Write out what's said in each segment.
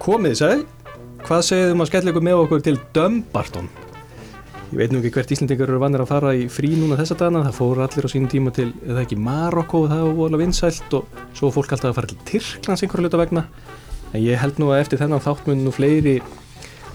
Komið sæl, hvað segið um að skella ykkur með okkur til Dumbarton? Ég veit nú ekki hvert Íslandingar eru vannir að fara í frí núna þessa dagana, það fóru allir á sínum tíma til, eða ekki Marokko, það var volið vinsælt og svo fólk alltaf að fara til Tyrklands einhverju hluta vegna. En ég held nú að eftir þennan þáttmun nú fleiri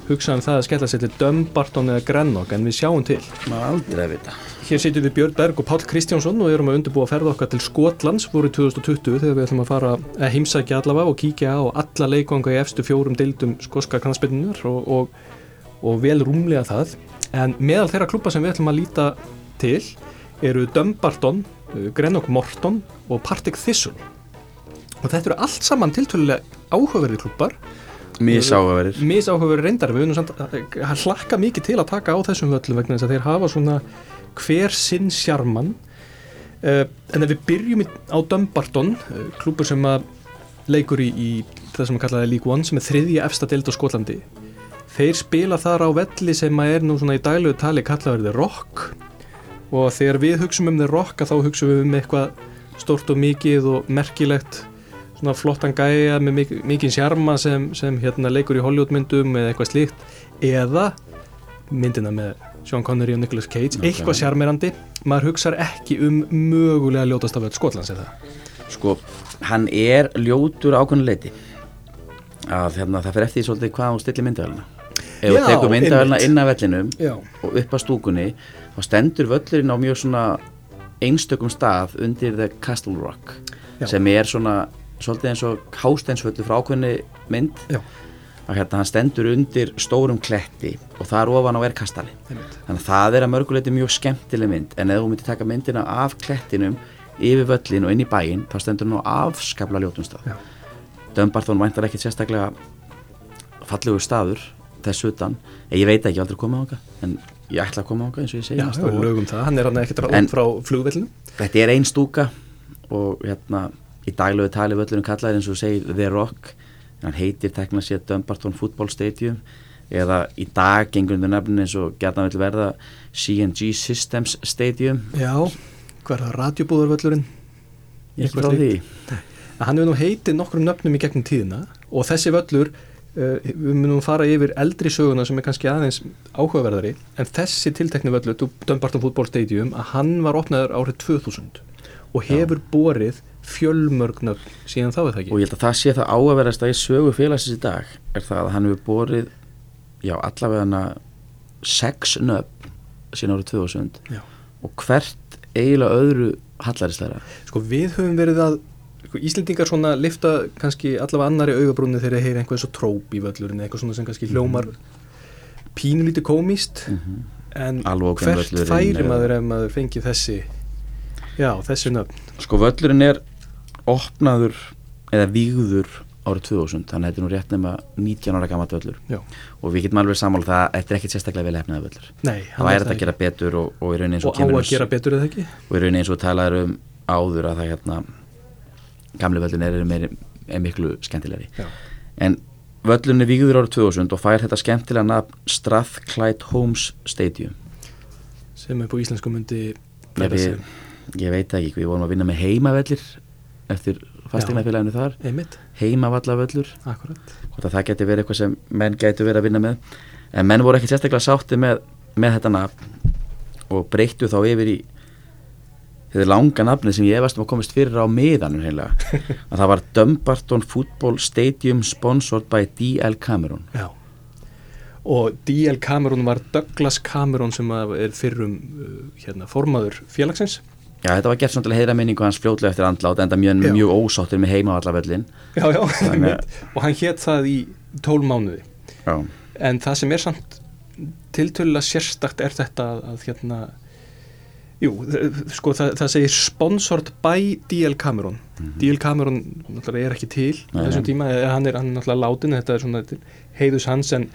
hugsa um það að skella sér til Dumbarton eða Grennok en við sjáum til. Maður aldrei að vita. Hér sitjum við Björn Berg og Pál Kristjánsson og erum að undirbúa ferða okkar til Skotlands voru 2020 þegar við ætlum að fara að heimsækja allavega og kíkja á alla leikvanga í efstu fjórum deildum skotska knastbyrnunar og, og, og vel rúmlega það. En meðal þeirra klúpa sem við ætlum að líta til eru Dumbarton, Grennok Morton og Partick Thistle. Og þetta eru allt saman tiltölulega áhugaverði klúpar Mísáhugaverir. misáhugaverið reyndar við höfum samt að hlakka mikið til að taka á þessum völlum vegna þess að þeir hafa svona hver sinn sjarman uh, en ef við byrjum á Dumbarton uh, klúpur sem að leikur í, í það sem að kallaði League One sem er þriðja efsta deild á Skotlandi. Þeir spila þar á velli sem að er nú svona í daglegu tali kallaverði rock. Og þegar við hugsaum um þeir rocka þá hugsaum við um eitthvað stórt og mikið og merkilegt svona flottan gæja með mik mikið sjarma sem, sem hérna leikur í Hollywoodmyndum eða eitthvað slíkt eða myndina með Sean Connery og Nicolas Cage Ok. eitthvað sjarmerandi maður hugsar ekki um mögulega ljótast af öll Skotlands eða Sko, hann er ljótur ákveðinu leiti. Að hérna, það fer eftir því svolítið hvað hún stillir myndavælina. Ef tekur myndavælina einmitt. inn af vellinum Já, og upp að stúkunni, þá stendur völlurinn á mjög svona einstökum stað undir The Castle Rock Já. sem er svona svolítið eins og hásteinsvöllu frá ákveðinu mynd. Já. að hérna hann stendur undir stórum kletti og þar ofan á er kastali. Einmitt. þannig að það er að mörguleiti mjög skemmtileg mynd en ef þú myndir taka myndina af klettinum yfir völlin og inn í bæinn þá stendur hún á afskapla ljótum stað. Dömbarþón væntar ekkit sérstaklega fallegur staður þess utan. Ég veit ekki aldrei koma á okkar en ég ætla að koma á okkar eins og ég segi Já, lögum það, hann er hann ekkert frá flugvellinu þetta er ein stúka og hérna í daglegu tali völlurinn kallaði eins og segir The Rock. En hann heitir tekna sér Dumbarton Football Stadium. Eða í dag gengur undir nefnin eins og gætna vill verða C&G Systems Stadium. Já, hvað er það, radjubúðarvöllurinn ég Eitthvað frá því. Hann hefur nú heitið nokkrum nöfnum í gegnum tíðina og þessi völlur uh, við munum fara yfir eldri söguna sem er kannski aðeins áhugaverðari en þessi tiltekni völlur, Dumbarton Football Stadium að hann var opnaður árið 2000 og hefur borið fjölmörg nöfn. Síðan þá er það og ekki ég held að það sé það áverðast að í sögu félagsins í dag er það að hann hefur borið já allavega hana sex nöfn síðan árið 2000 Já. og hvert eiginlega öðru hallaristæra Sko við höfum verið að sko, Íslendingar svona lifta kannski allavega annari augabrúni þegar þeir heyra einhvað eins og tróp í völlurinn eitthvað svona sem kannski hljómar pínulítið komíst en Alveg ókveðinn hvert völlurinn, færi eða- maður ef maður fengi þessi já, þessi nöfn? Sko völlurinn er opnaður eða vígður árið 2000 þannig að þetta er nú rétt nema 19 ára gammal völlur. Já. og við getum alveg sammála það að þetta er ekkit sérstaklega vel hefnaði völlur. Nei, það væri þetta að gera betur og, og og, og á að gera betur eða ekki? Og í rauninni eins og talaður um áður að það hérna gamli völlin er, meiri, er miklu skemmtilegri. Já. en völlin er vígður árið 2000 og fær þetta skemmtilega nafn Strathclyde Homes Stadium. Sem er på íslensku ég, vera við, ég veit ekki, við vorum að vinna með heimavellir eftir fastegnafélaginu þar. einmitt, heimavallavöllur. Akkurat hvort að það geti verið eitthvað sem menn gætu verið að vinna með. En menn voru ekki sérstaklega sátti með, með þetta nafn og breyttu þá yfir í þetta langa nafni sem ég efast um að komist fyrir á miðanum heimlega að það var Dumbarton Football Stadium sponsored by DL Cameron. Já. Og D.L. Cameron var Douglas Cameron sem er fyrrum uh, hérna, formaður félagsins Já, þetta var gert svona til að heyra minningu hans fljótlega eftir andlát enda mjög, Já. mjög ósáttur með heimavallavöllin já, já, Þannig að- og hann hétt það í tól mánuði Já, en það sem er samt tiltölulega sérstakt er þetta að, að hérna jú, sko það, það segir sponsored by D.L. Cameron D.L. Cameron náttúrulega er ekki til. Nei, þessum tíma, hann er, hann er náttúrulega látin þetta er svona heiðus hans en,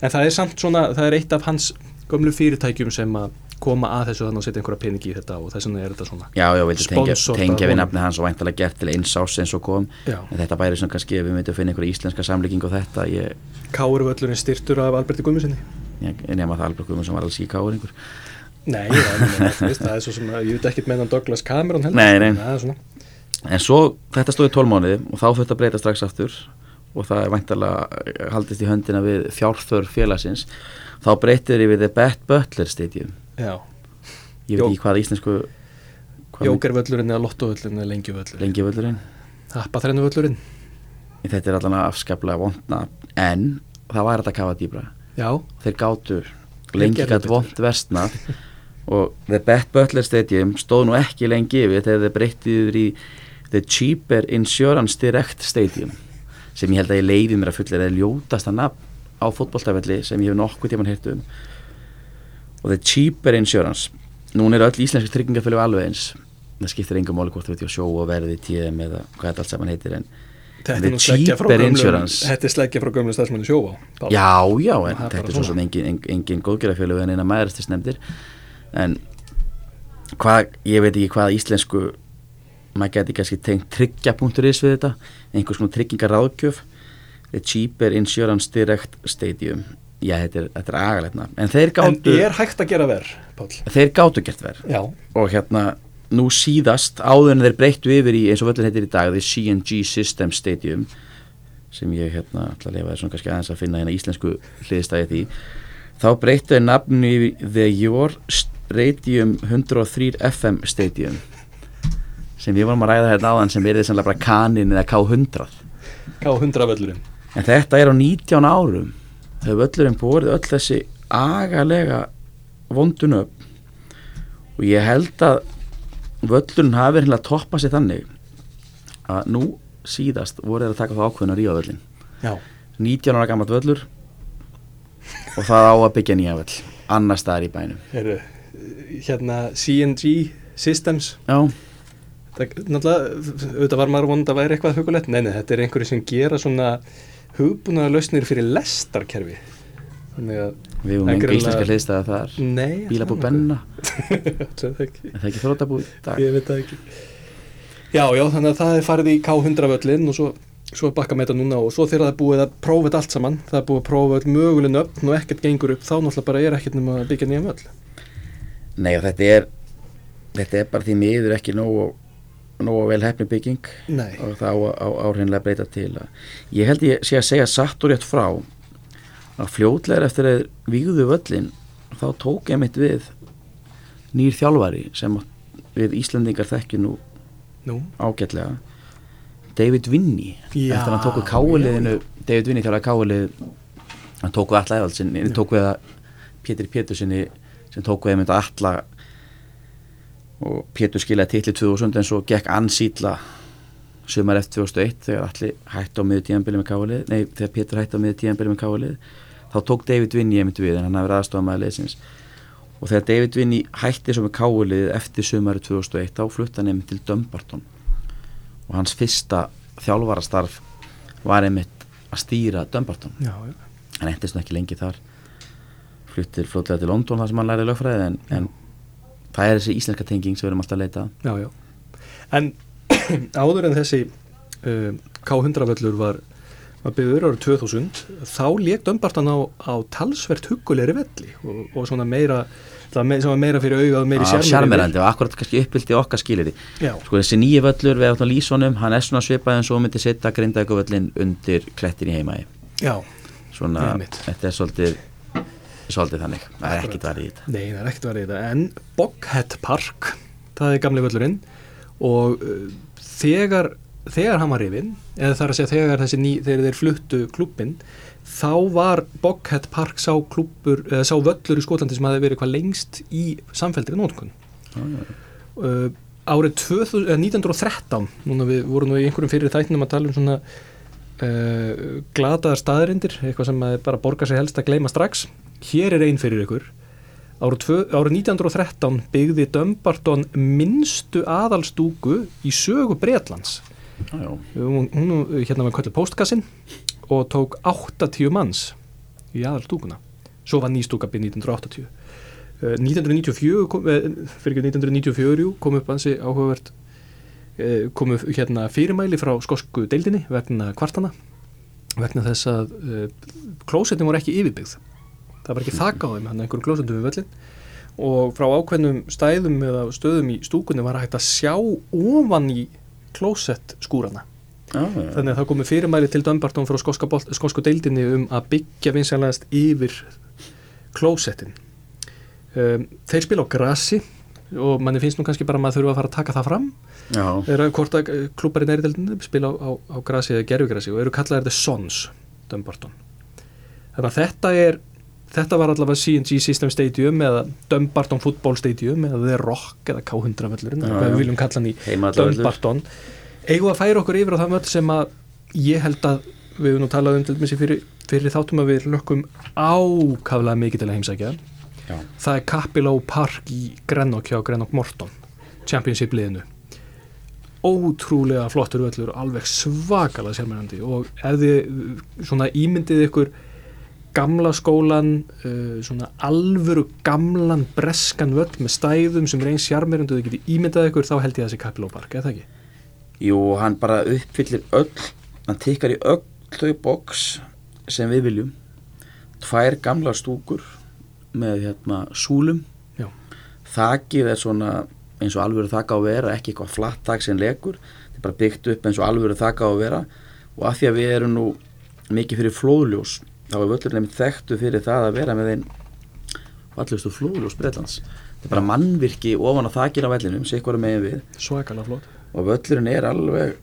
en það er samt svona, það er eitt af hans gömlu fyrirtækjum sem að koma að þessu þannig að setja einhverja peningi í þetta og þess vegna er þetta svona já, já tengja, Sponsored tengja við nafni hans og væntalega gert til eins ás eins og kom. Já. en þetta bæri sem kannski ef við myndum finna einhverja íslenska samlíking á þetta ég, Káurvöllurinn styrtur af Alberti ég, ég nema það komum sem var alls í káur einhver Nei, já, það er svo sem að ég veit ekkert með hann Douglas Cameron heldur. Nei, nei. Svona. En svo þetta stóði tólmánuði og þá að breyta strax aftur og það er væntalega haldist í höndina við fjárþör félagsins þá breytir yfir The Bat Butler Stadium. Já, ég veit Jó- ekki hvað íslensku jókervöllurinn eða lottovöllurinn eða lengjuvöllurinn. Lengjavöllurinn Happaþrennuvöllurinn. Þetta er allan afskaplega vondna en það var þetta að kafa dýbra. Já, þeir gátu lengi betur. vond versnað. Og The Bet Butler Stadium stóð nú ekki lengi yfir þegar þeir breyttið yfir í The Cheaper Insurance Direct Stadium sem ég held að ég leiði mér að fulla er ljótasta nafn á fótboltafelli sem ég hef nokkuð tíman heyrt um. Og The Cheaper Insurance. Núna eru öll íslenski tryggingafélög alveg eins. Það skiptir engum máli hvort þú veit ég sjó og verði TM eða hvað þetta allt saman heitir en þetta er nú sleggja frá cheaper insurance. Þetta er sleggja frá gömlu stafsmönu sjóa Pál. Já, já, en Það er þetta er svo sem engin, engin, engin góðgerðafélög en eina maðuristisnefndir en hvað, ég veit ekki hvað íslensku maður geti kannski tengt tryggja.is við þetta einhvers konar tryggingar ráðgjöf The Cheaper Insurance Direct Stadium. Já, þetta er, þetta er agalegt nafn. En þeir En gátu, er hægt að gera verð, Pál? þeir gátu gert verð Já, og hérna nú síðast áður en þeir breyttu yfir í eins og völlin heitir í dag The CNG System Stadium sem ég hérna ætla að lefa þessum kannski aðeins að finna hérna íslensku hliðstæði því þá breyttu þeir nafnu yfir The Your Radium 103 FM Stadium sem við vorum að ræða hérna áðan sem er þess að bara kanin eða K100 K100 völlurinn en þetta er á 19 árum þegar völlurinn borið öll þessi agalega vondun upp. Og ég held að völlurinn hafi verið að toppa sér þannig að nú síðast voru þeir að taka það ákveðin að ríða völlin Já, 19 ára gammalt völlur og það á að byggja nýja völl annar staðar í bænum. Heyrðu Hérna CNG Systems. Já, Það, náttúrulega, auðvitað var maður vond að væri eitthvað hugulegt, nei, nei, þetta er einhverju sem gera svona hugbúnaða lausnir fyrir lestarkerfi. Við höfum Það er enga íslenska hliðstæða þar. Nei bílabú Benna, það er ekki, þrótabú ég veit það ekki. Já, já, þannig að það er farið í K100 völlin og svo, svo bakka með þetta núna og svo þegar það er búið að prófa þetta allt saman það er búið að prófa öll möguleg nöfn og ekkert gengur upp, þá náttúrulega bara er ekkert nema að byggja nýja völl. Nei og þetta er þetta er bara því miður ekki nógu nógu vel hefni bygging nei, og það á, áhreinlega breyta til að ég held ég sé að segja satt og rétt frá að fljótlega eftir að vígðu völlin þá tók ég mitt við nýr þjálfari sem við Íslandingar þekkjum nú nú? ágætlega David Vinny. Já, eftir að hann tóku káliðinu David Vinny þjálfari kálið hann tóku alla eðaldsinni tóku við að Pétur Pétursinni sem tóku við mynda alla og Pétur skilaði titli 2000 en svo gekk ansýtla sumar eftir 2001 þegar allir hætti á miður tíðanbili með kálið nei þegar Pétur hætti á miður tíðanbili með kálið þá tók David Vinny einmitt við en hann hafði aðstofað með leysins og þegar David Vinny hætti svo með kálið eftir sumari 2001 þá flutta hann einmitt til Dumbarton. Og hans fyrsta þjálfarastarf var einmitt að stýra já, hann endist ekki lengi þar. Fluttir fljótlega til London þar sem hann læri lögfræði en, en það er þessi íslenska tenging sem við erum alltaf að leita já, já. En áður en þessi uh, K100 völlur var, var byggður árið 2000 þá lék Dömbartan á, á talsvert huggulegri velli og, og svona meira það sem var meira fyrir auga og meiri Á sjarmerandi. sjarmerandi og akkurat kannski uppbyldi okkar skilir Já, sko þessi nýju völlur við áttum lísonum hann er svona svipað en svo myndi setja grindækuvöllin undir klettin í heimægi já, svona þetta er svolítið svolítið þannig, það er ekkit varðið í þetta. Nei, það er ekkert verið í þetta. En Boghead Park það er gamli völlurinn. Og uh, þegar þegar hann var rifinn, eða það er að segja þegar þessi ný, þegar þeir fluttu klubbin þá var Boghead Park sá klubbur, eða sá völlur í Skotlandi sem hafi verið hvað lengst í samfelldri nótkun uh, árið 2000, eh, 1913 núna við vorum nú í einhverjum fyrir þættinum að tala um svona uh, glataðar staðrindir, eitthvað sem bara borgar sig helst að gleyma strax hér er einn fyrir ykkur. Árið, tvö, árið 1913 byggði Dumbarton minnstu aðalstúku í sögu Bretlands. Já, já. hún, hérna var köllu postkassin og tók 80 manns í aðalstúkuna. Svo var nýstúka byrð 1980 uh, 1994 kom, eh, fyrir ekki 1994 jú, kom upp ansi áhugavert eh, kom upp hérna fyrirmæli frá skosku deildinni vegna kvartana vegna þess að uh, klósettin voru ekki yfirbyggð það var ekki þakka á þeim hann einhverju klósettum við völlin og frá ákveðnum stæðum eða stöðum í stúkunni var hægt að sjá ofan í klósett skúrana Já, já. þannig að það komið fyrirmæli til Dumbarton frá skósku deildinni um að byggja vinsælegast yfir klósettin um, þeir spila á grassi og manni finnst nú kannski bara að maður þurfa að fara að taka það fram. Er að hvort að klúpar í næri deildinni spila á, á, á grassi eða gerfugrassi og eru kallaðir The Sons Dumbarton. Þannig að þetta er þetta var allavega CNG System Stadium eða Dumbarton Football Stadium eða The Rock eða K100 völlurinn hvað við viljum kalla hann í. Dumbarton eigum að færa okkur yfir á það völl sem að ég held að við höfum nú talað um til dæmis fyrir, fyrir þáttum að við lökkum ákaflega mikið til að heimsækja. Já, það er Capiló Park í Grenok hjá Grenok Morton Championship liðinu. Ótrúlega flottur völlur alveg svakalega sérmennandi og ef þið svona ímyndið ykkur gamla skólan uh, svona alvöru gamlan breskan völl með stæðum sem eins sjarmirindu þið getið ímyndað ykkur þá held ég að þessi Capiló Park, eða ekki? jú, hann bara uppfyllir öll, hann tekkar í öll þau boks sem við viljum tvær gamla stúkur með hérna súlum Já. þakið er svona eins og alvöru þakka á að vera, ekki eitthvað flatt þak sem legur, þetta er bara byggt upp eins og alvöru þakka á að vera og af því að við erum nú mikið fyrir flóðljós þá er völlurinn einmitt þekktu fyrir það að vera með einn vallustu flóðljós Breitlands þetta er bara mannvirki ofan á þakir á vellinum, sé eitthvað megin við. Svakalega flott og völlurinn er alveg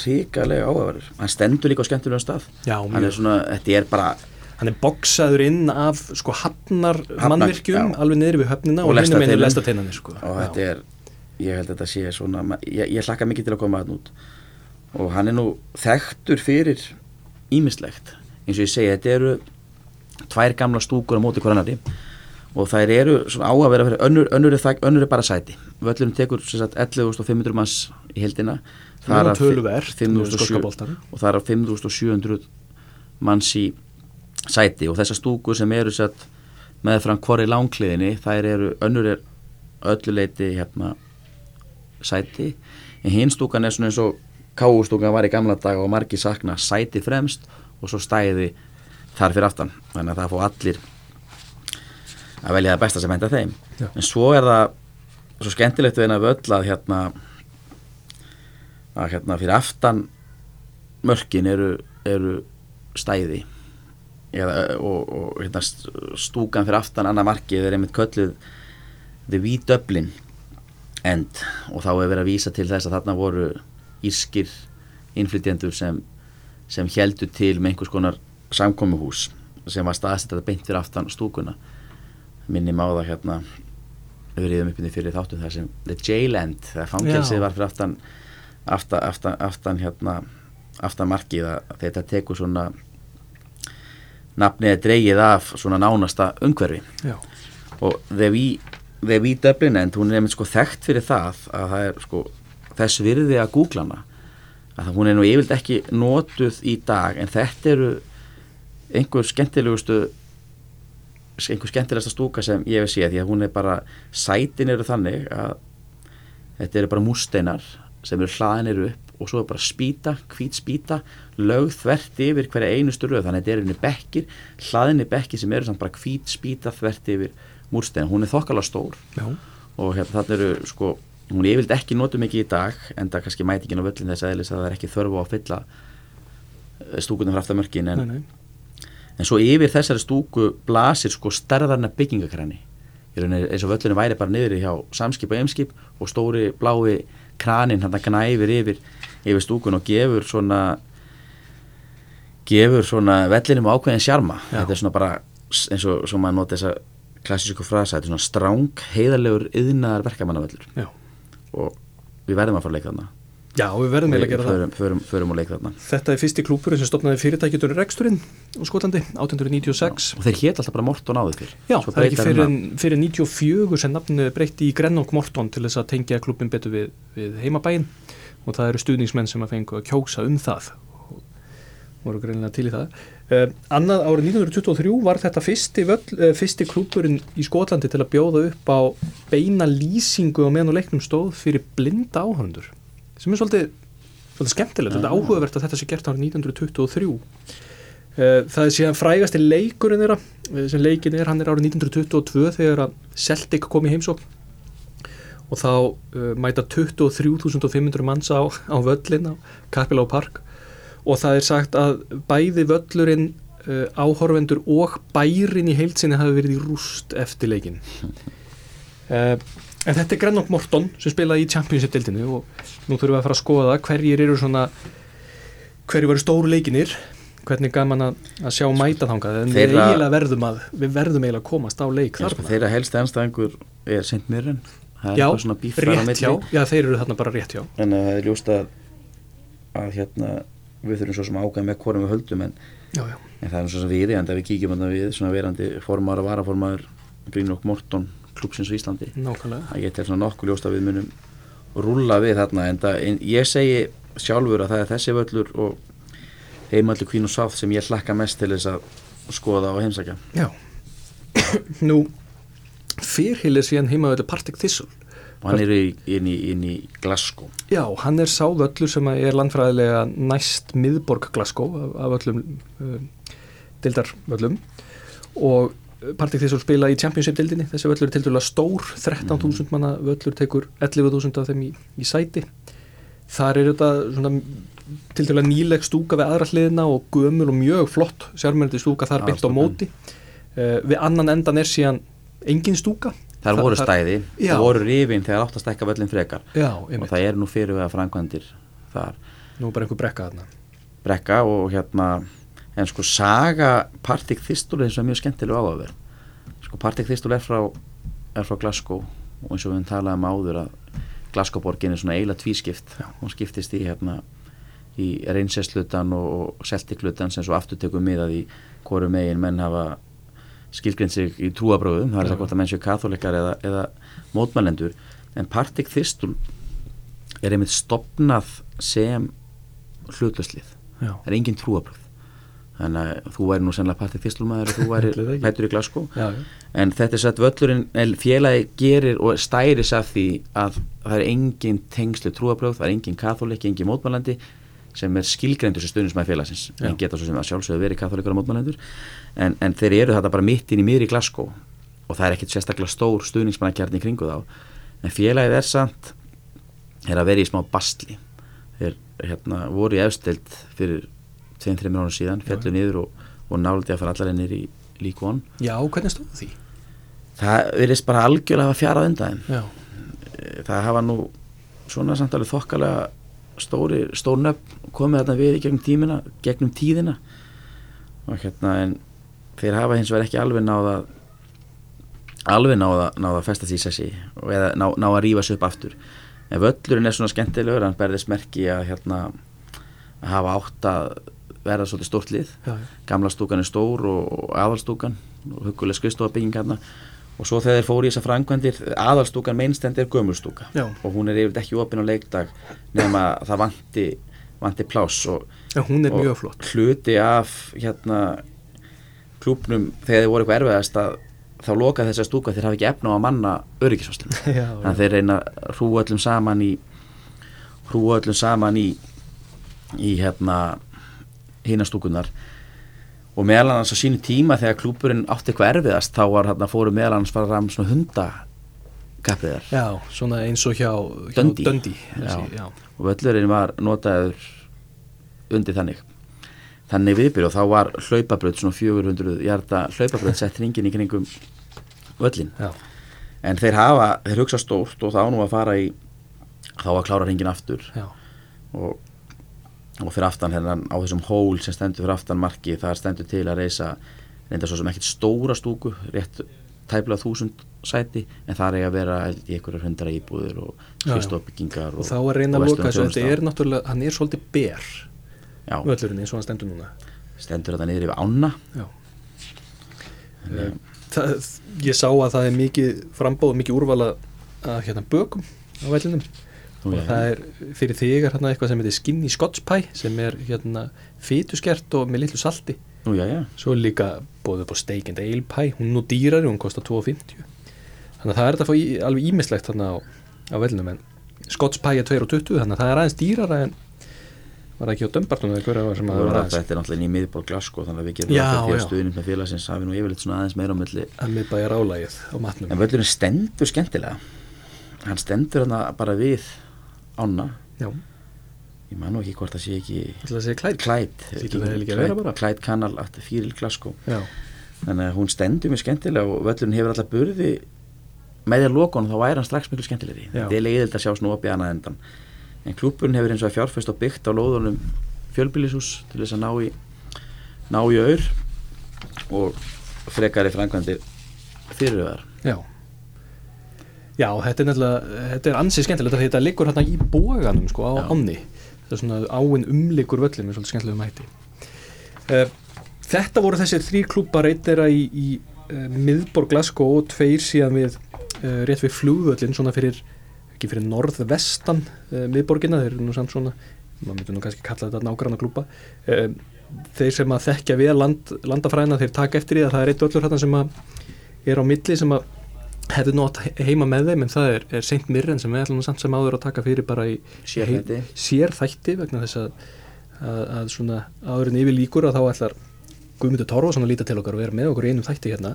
ríkalega áhugaverður. Hann stendur líka á skemmtilega stað. Já, hann er svona, þetta er bara hann er boksaður inn af sko hafnar mannvirkjum já. alveg niður við höfnina Og og hinum einu lestarteinum. lestateinanir sko. og þetta er, ég held að þetta sé svona ég, ég hlakka mikið til að koma að út. Og hann er nú þekktur fyrir ímislegt eins og ég segi, þetta eru tvær gamla stúkur á móti hverjanari og þær eru svona á að vera fyrir önnur, önnur, er, þak- önnur er bara sæti. Völlurinn tekur sagt 11.500 manns í heldina það er nú af fi- töluvert með 5.700 skoska boltanum og það er á 5700 manns í sæti. Og þessar stúkur sem eru sett með fram hvori langkliðinni þær eru, önnur er öllu leiti hérna sæti. En hinn stúkan er svona eins og káustúkan var í gamla dag og margir sakna sæti fremst og svo stæði þar fyrir aftan. Þannig að það fá allir að velja það besta sem henda þeim. Já. en svo er það svo skemmtilegt við hennar völl að hérna að hérna fyrir aftan mörkin eru, eru stæði. Eða, og, og hérna, st- stúkan fyrir aftan annað markið er einmitt kölluð The Wee Dublin End. Og þá er verið að vísa til þess að þarna voru írskir innflytjendur sem, sem heldu til með einhvers konar samkomuhús sem var staðsett að beint fyrir aftan stúkuna. Minni máða hérna við reyðum uppinni fyrir þáttum þar sem The Jail End, það fangelsið var fyrir aftan aftan, aftan, aftan hérna aftan markið að þetta tekur svona nafnið dreigið af svona nánasta umhverfi. Já. og The Wee, The Wee Dublin End hún er einmitt sko þekkt fyrir það að það er sko þess virði að googla hana að hún er nú yfirlt ekki notuð í dag en þetta eru einhver skemmtilegustu einhver skemmtilegasta stúka sem ég hef séð því að hún er bara, sætin eru þannig að þetta eru bara músteinar sem eru hlaðinir upp og svo er bara spýta, hvít spýta lögð þvert yfir hverja einustu röð þannig að þetta er einu bekkir, hlaðinni bekkir sem eru samt bara hvít spýta þvert yfir múrsteina, hún er þokkala stór Já. og hérna þarna eru sko hún er yfirleitt ekki notuð mikið í dag en það kannski mæti ekki á völlin þess aðeins að það er ekki þörfu á að fylla stúkunum frá aftamörkin en, en svo yfir þessari stúku blasir sko stærðarna byggingakrani. Í rauninni eins og völlinu væri bara niður hjá samskip og emskip og stóri blái kranin hann knæfir yfir yfir stúkun og gefur svona gefur svona vellinum ákveðin sjarma. Þetta er svona bara eins og, maður nota þessa klassísku frasa, þetta er svona stráng heiðarlegur yðnaðar verkamannavöllur Já. Og við verðum að fara að leika þarna. Já, við verðum að gera það. Förum, förum, og leika þarna. Þetta er fyrsti klúpurinn sem stopnaði fyrirtækjutur reksturinn á Skotlandi, 1896 og þeir hétt alltaf bara Morton áður fyrr. Já, það er ekki fyrir, nafn. fyrir 94 sem nafninu er breytt í Grenok Morton til þess að tengja klubin betur við, við heimabæin og það eru stuðningsmenn sem að fengu að kjósa um það. og voru greinilega til í það. Uh, annað árið 1923 var þetta fyrsti, völl, uh, fyrsti klúpurinn í Skotlandi til að bjóða upp á beina lýsingu á meðan og leiknum stóð fyrir blinda áhörundur sem er svolítið, svolítið skemmtilegt, þetta er áhugavert að þetta sé gert árið 1923 Eh, Það er síðan frægasti leikurinn þeirra sem leikin er, hann er árið 1922 þegar að Celtic kom í heimsókn. Og þá uh, mæta 23.500 manns á, á völlin á Capiló Park og það er sagt að bæði völlurinn uh, áhorfendur og bærin í heilsinni hafi verið í rúst eftir leikin uh, en þetta er Grennock Morton sem spilaði í Championship-dildinu og nú þurfum við að fara að skoða hverjir eru svona hverjir voru stóru leikinir hvernig gaman að, að sjá mæta þangað. En við Þeirra- eiginlega verðum að við verðum eiginlega að komast á leik sko, þeirra helst ennstæðingur er. Mirren. Það er Já, rétt hjá, já þeir eru þarna bara rétt hjá. En það er ljóst að, að hérna, við þurfum svo sem ágæð með hvorum við höldum en, já, já. en það er nú svo sem við en við kíkjum þarna við svona verandi formar og varaformaður Brynjólk Morton klúpsins á Íslandi nákvæmlega að ég tel svona nokkuð ljóst að við munum rúlla við þarna en, það, en ég segi sjálfur að það er þessi völlur og heimallu Queen of South sem ég hlakka mest til þess að skoða og heimsækja já. nú fyrhilir síðan heimaveldur Partick Thistle og hann er inn, í, inn í Glasgow. Já, hann er sá völlur sem er landfræðilega næst miðborg Glasgow af, öllum uh, dildarvöllum og Partick Thistle spila í Championship-dildinni þessi völlur er til dæla stór 13.000 manna völlur tekur 11.000 af þeim í, í sæti. Þar er þetta svona til dæla nýleg stúka við aðra hliðina og gömul og mjög flott sjármennandi stúka þar byggt á móti. Uh, við annan endan er síðan engin stúka þar Það- voru stæði, Já. það voru rifin þegar átt að stækka völlin frekar. Já, og það er nú fyrir við að framkvæmdir þar. Nú bara einhver brekka þarna. Brekka og hérna en sko saga Partick Thistle er eins og mjög skemmtileg áhugaverð. Sko Partick Thistle er er frá Glasgow og eins og við höfum talað um áður að Glasgow borgin er svona eiginlega tvískipt. Hún skiptist í hérna í reynseslutan og, seltiklutan sem svo aftur tekur miðað í hvoru megin menn hafa skilgrind sig í trúabröðum, það er það hvort að menn séu katholikar eða, eða mótmælendur. En Partick Thistle er einmitt stopnað sem hlutlöslið það er engin trúabröð þannig að þú væri nú sennilega partið fyrslumæður og þú væri pættur í Glasgow. Já, já. en þetta er satt völlurinn félagi gerir og stæris af því að það er engin tengslu trúabröð það er engin katholik, engin mótmælandi sem er skilgreindur sem stundismæði félagsins. En geta svo sem að sjálfsögðu verið katholikar og mótmælendur en, en þeir eru þetta bara mitt inn í miðri Glasgow. Og það er ekkit sérstaklega stór stuðningsmannakjarni í kringu þá. En félagið er samt er að vera í smá bastli þeir hérna, voru í efstild fyrir 2-3 ára síðan, fellu niður og, og náldi að fara allar ennir í lík von já, hvernig stóð því? það verðist bara algjörlega að hafa fjarað undan það hafa nú svona samt alveg þokkalega stóri, stórnöfn komið þarna við í gegnum tímina gegnum tíðina. Og hérna en þeir hafa hins vegar ekki alveg náða alveg náða, náða að festa því sessi og eða ná, ná að rífa sig upp aftur. En völlurinn er svona skemmtilegur hann berðist merki að hérna að hafa átt að verða svolítið stórt lið. Já, já. gamla stúkan er stór og, og aðalstúkan og huguleg skrifstofabygging hérna og svo þegar þeir fóru í þessar framkvæmdir aðalstúkan meinstend er gömulstúka Já. og hún er yfirleitt ekki opinn á leikdag nema að það vanti, vanti pláss og, og hluti af hérna klúpnum þegar þeir voru eitthvað erfiðast að þá loka þessa stúka þeir hafa ekki efna á að manna öryggisvarslum já, þannig að þeir reyna hrúa öllum saman í hrúa öllum saman í í hérna hinastúkunar og meðal annars á sínu tíma þegar klúpurinn átti eitthvað erfiðast þá var hérna fóru meðal annars fara ram svona hundakapriðar já, svona eins og hjá, hjá Dundee. Dundee þessi, Já. já. og völlurinn var notaður undir þannig þannig viðbyrð og þá var hlaupabröð svona 400 hjarta hlaupabröð sett hringin í kringum völlin Já. en þeir hafa, þeir hugsa stórt og þá nú að fara í þá að klára hringin aftur Já. og, og fyrir aftan hérna á þessum hól sem stendur fyrir aftan marki það stendur til að reysa reynda svo sem ekkert stóra stúku rétt tæplega þúsund sæti en það er að vera í einhverjar hundra íbúður og já. skrifstofbyggingar og þá er reyna að loka þessu verslunarþjónusta. þetta er náttúrulega, hann er svolítið ber völlurinn eins og hann stendur núna. Stendur þetta niður yfir ána. Já. Eh, það, ég sá að það er mikið frambóð mikið úrvala að hérna bökum á vellinum og já, það er fyrir þig er hérna eitthvað sem heitir skinny scotch pie sem er hérna fytuskert og með litlu salti. Nú, já, já, svo er líka bóðið upp á ale pie. Hún er nú dýrari, hún kostar 2,50 þannig að það er þetta að í, alveg ímislegt þarna á, á vellinum en pie er 2,20 þannig að það er aðeins dýrara en var það ekki á dömbartunum eða hverja sem að og það var þetta aðeins er náttúrulega í miðból Glasgow þannig að við Já, ráð fyrir að stuðnum með félagsins hafi nú yfirleitt svona aðeins meira á milli. Að miðbæja rálægið á matnum. En völlurinn stendur skemmtilega. Hann stendur hann bara við ána Já, ég man nú ekki hvort það sé ekki bara. Clyde Canal aftur fyrir Glasgow. Já, þannig að hún stendur mjög skemmtilega og völlurinn hefur alltaf burði. Með að lokon þá væri hann strax miklu skemmtilegri. Þetta er leiðild að sjá snúa upp í annað endan. En klúbburinn hefur eins og að fjárfest og byggt á lóðunum fjölbýlishús til þess að ná í ná í auður og frekari framkvæmdir fyriröðar já Já, þetta er nefnilega, þetta er ansið skemmtilegt því þetta liggur hérna í bóganum sko á Já. ánni. Þetta er svona áinn umlikur völlin með svolítið skemmtilegum hætti. Uh, Þetta voru þessir þrý klúpar einn þeirra í, í uh, miðborg Glasgow og tveir síðan við uh, rétt við flugvöllin svona fyrir ekki fyrir norðvestan miðborgina, þeir eru nú samt svona maður myndi nú kannski kalla þetta nágranna klúpa þeir sem að þekkja við land, landafræðina, þeir taka eftir því að það er eitt öllur hérna sem að er á milli sem að hefði nótt heima með þeim en það er, er Saint Mirren sem við ætlum samt sem áður að taka fyrir bara í Sérþætti. sérþætti vegna þess að, að, að svona áðurinn yfir líkur að þá ætlar Guðmundur Torfason að líta til okkar og vera með okkur í einum þætti hérna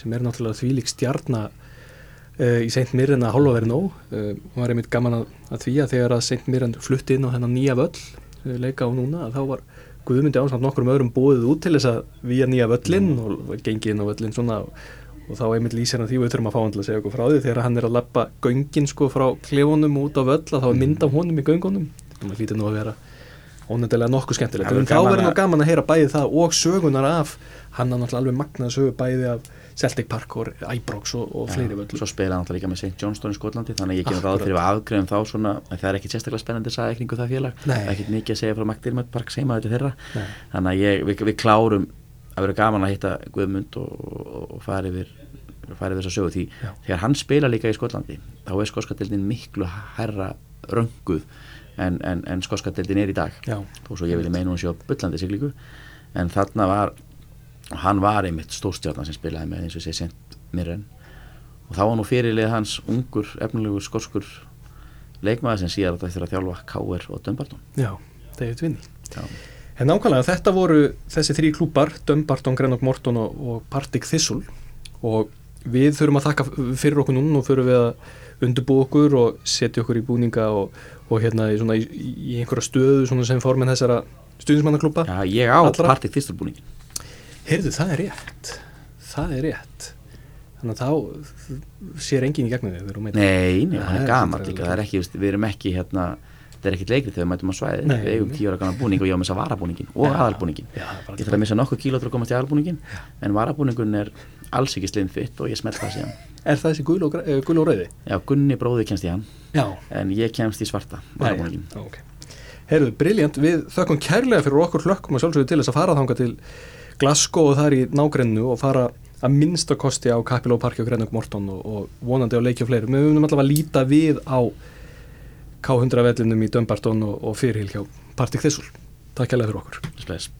sem er náttúrulega þvílík stjarna uh, í Saint Mirren að hálfa verið nóg uh, var einmitt gaman að, að því að þegar að Saint Mirren flutti inn á þennan nýja völl uh, leika á núna að þá var Guðmundi ásamt nokkrum öðrum búið út til þess að við nýja völlin og gengið inn á völlin svona og, og þá einmitt lýsir hann því við þurfum að fá hann til að segja okkur frá því. Þegar hann er að lappa göngin sko frá klefunum út á völl að þá er mynd af honum í göngunum. Það hlýtur nú að vera ónefndilega nokkuð skemmtilegt en þá verður nú gaman að heyra bæði það og sögunar af. Hann er náttúrulega alveg magnað sögu bæði af Celtic Park og Ibrox og, og fleiri völlum. svo spila hann alltaf líka með St. Johnston í Skotlandi þannig ég kemur ráð fyrir að afgreðum þá svona það er ekki sérstaklega spennandi að sagja kringu það félag. Ekkert mikið að segja frá McDermott Park seima þetta þeirra Nei. þannig að ég, við, við klárum að vera gaman að hitta Guðmund og, og, og fara yfir fara yfir þessa sögu því Já. þegar hann spila líka í Skotlandi þá er skotskadeldin miklu herra rönguð en, en, en skotskadeldin er í dag Já. þó svo ég vilja meina hún sé á bullandi siglíku en þarna var hann var einmitt stórstjarnar sem spilaði með eins og sé sent Mirren og þá var nú fyrirlið hans ungur efnilegur skoskur leikmaður sem síðar átt eftir að þjálfa Káir og Dumbarton Já, David Vinny Já. En nákvæmlega þetta voru þessi þrý klúpar Dumbarton, Greenock Morton og, og Partick Thistle. Og við þurfum að þakka fyrir okkur núna og fyrir við að undurbú okkur og setja okkur í búninga og, og hérna í, svona, í, í einhverja stöðu svona sem formin þessara stuðnismannaklúpa Já, ég á Allra- Partik Þýstalbúningin Heyrðu, það er rétt. Það er rétt. Þannig að þá sér enginn í gegnum við, Nei, nei, það er bara- líka, það er ekki, við erum ekki hérna, það er ekkit leikrið þegar við mætum á svæði Nei, við eigum tíu ára gamla búning og ég á að varabúningin og Já. aðalbúningin bara ég þarf að missa nokkuð kílótur að komast í aðalbúningin en varabúningun er alls ekki slimfitt og ég smelt það síðan. Er það þessi gul og, eh, gul og rauði? Já, Gunni bróði kemst í hann Já, en ég kemst í svarta varabúningin Já, ok. Heyrðu, briljant, við þökkum kærlega fyrir okkur hlökkum að sjálfsögðu til þess að fara þanga til Glasgow og þar í nágrennu og fara að minnsta kosti á Capiló Parki og Greenock Morton og, og vonandi á leiki og fleirum. Við höfum allavega að líta við á K100 vellinum í Dumbarton og, og fyrirhil hjá Partick Thistle. Takk kærlega fyrir okkur. Spes.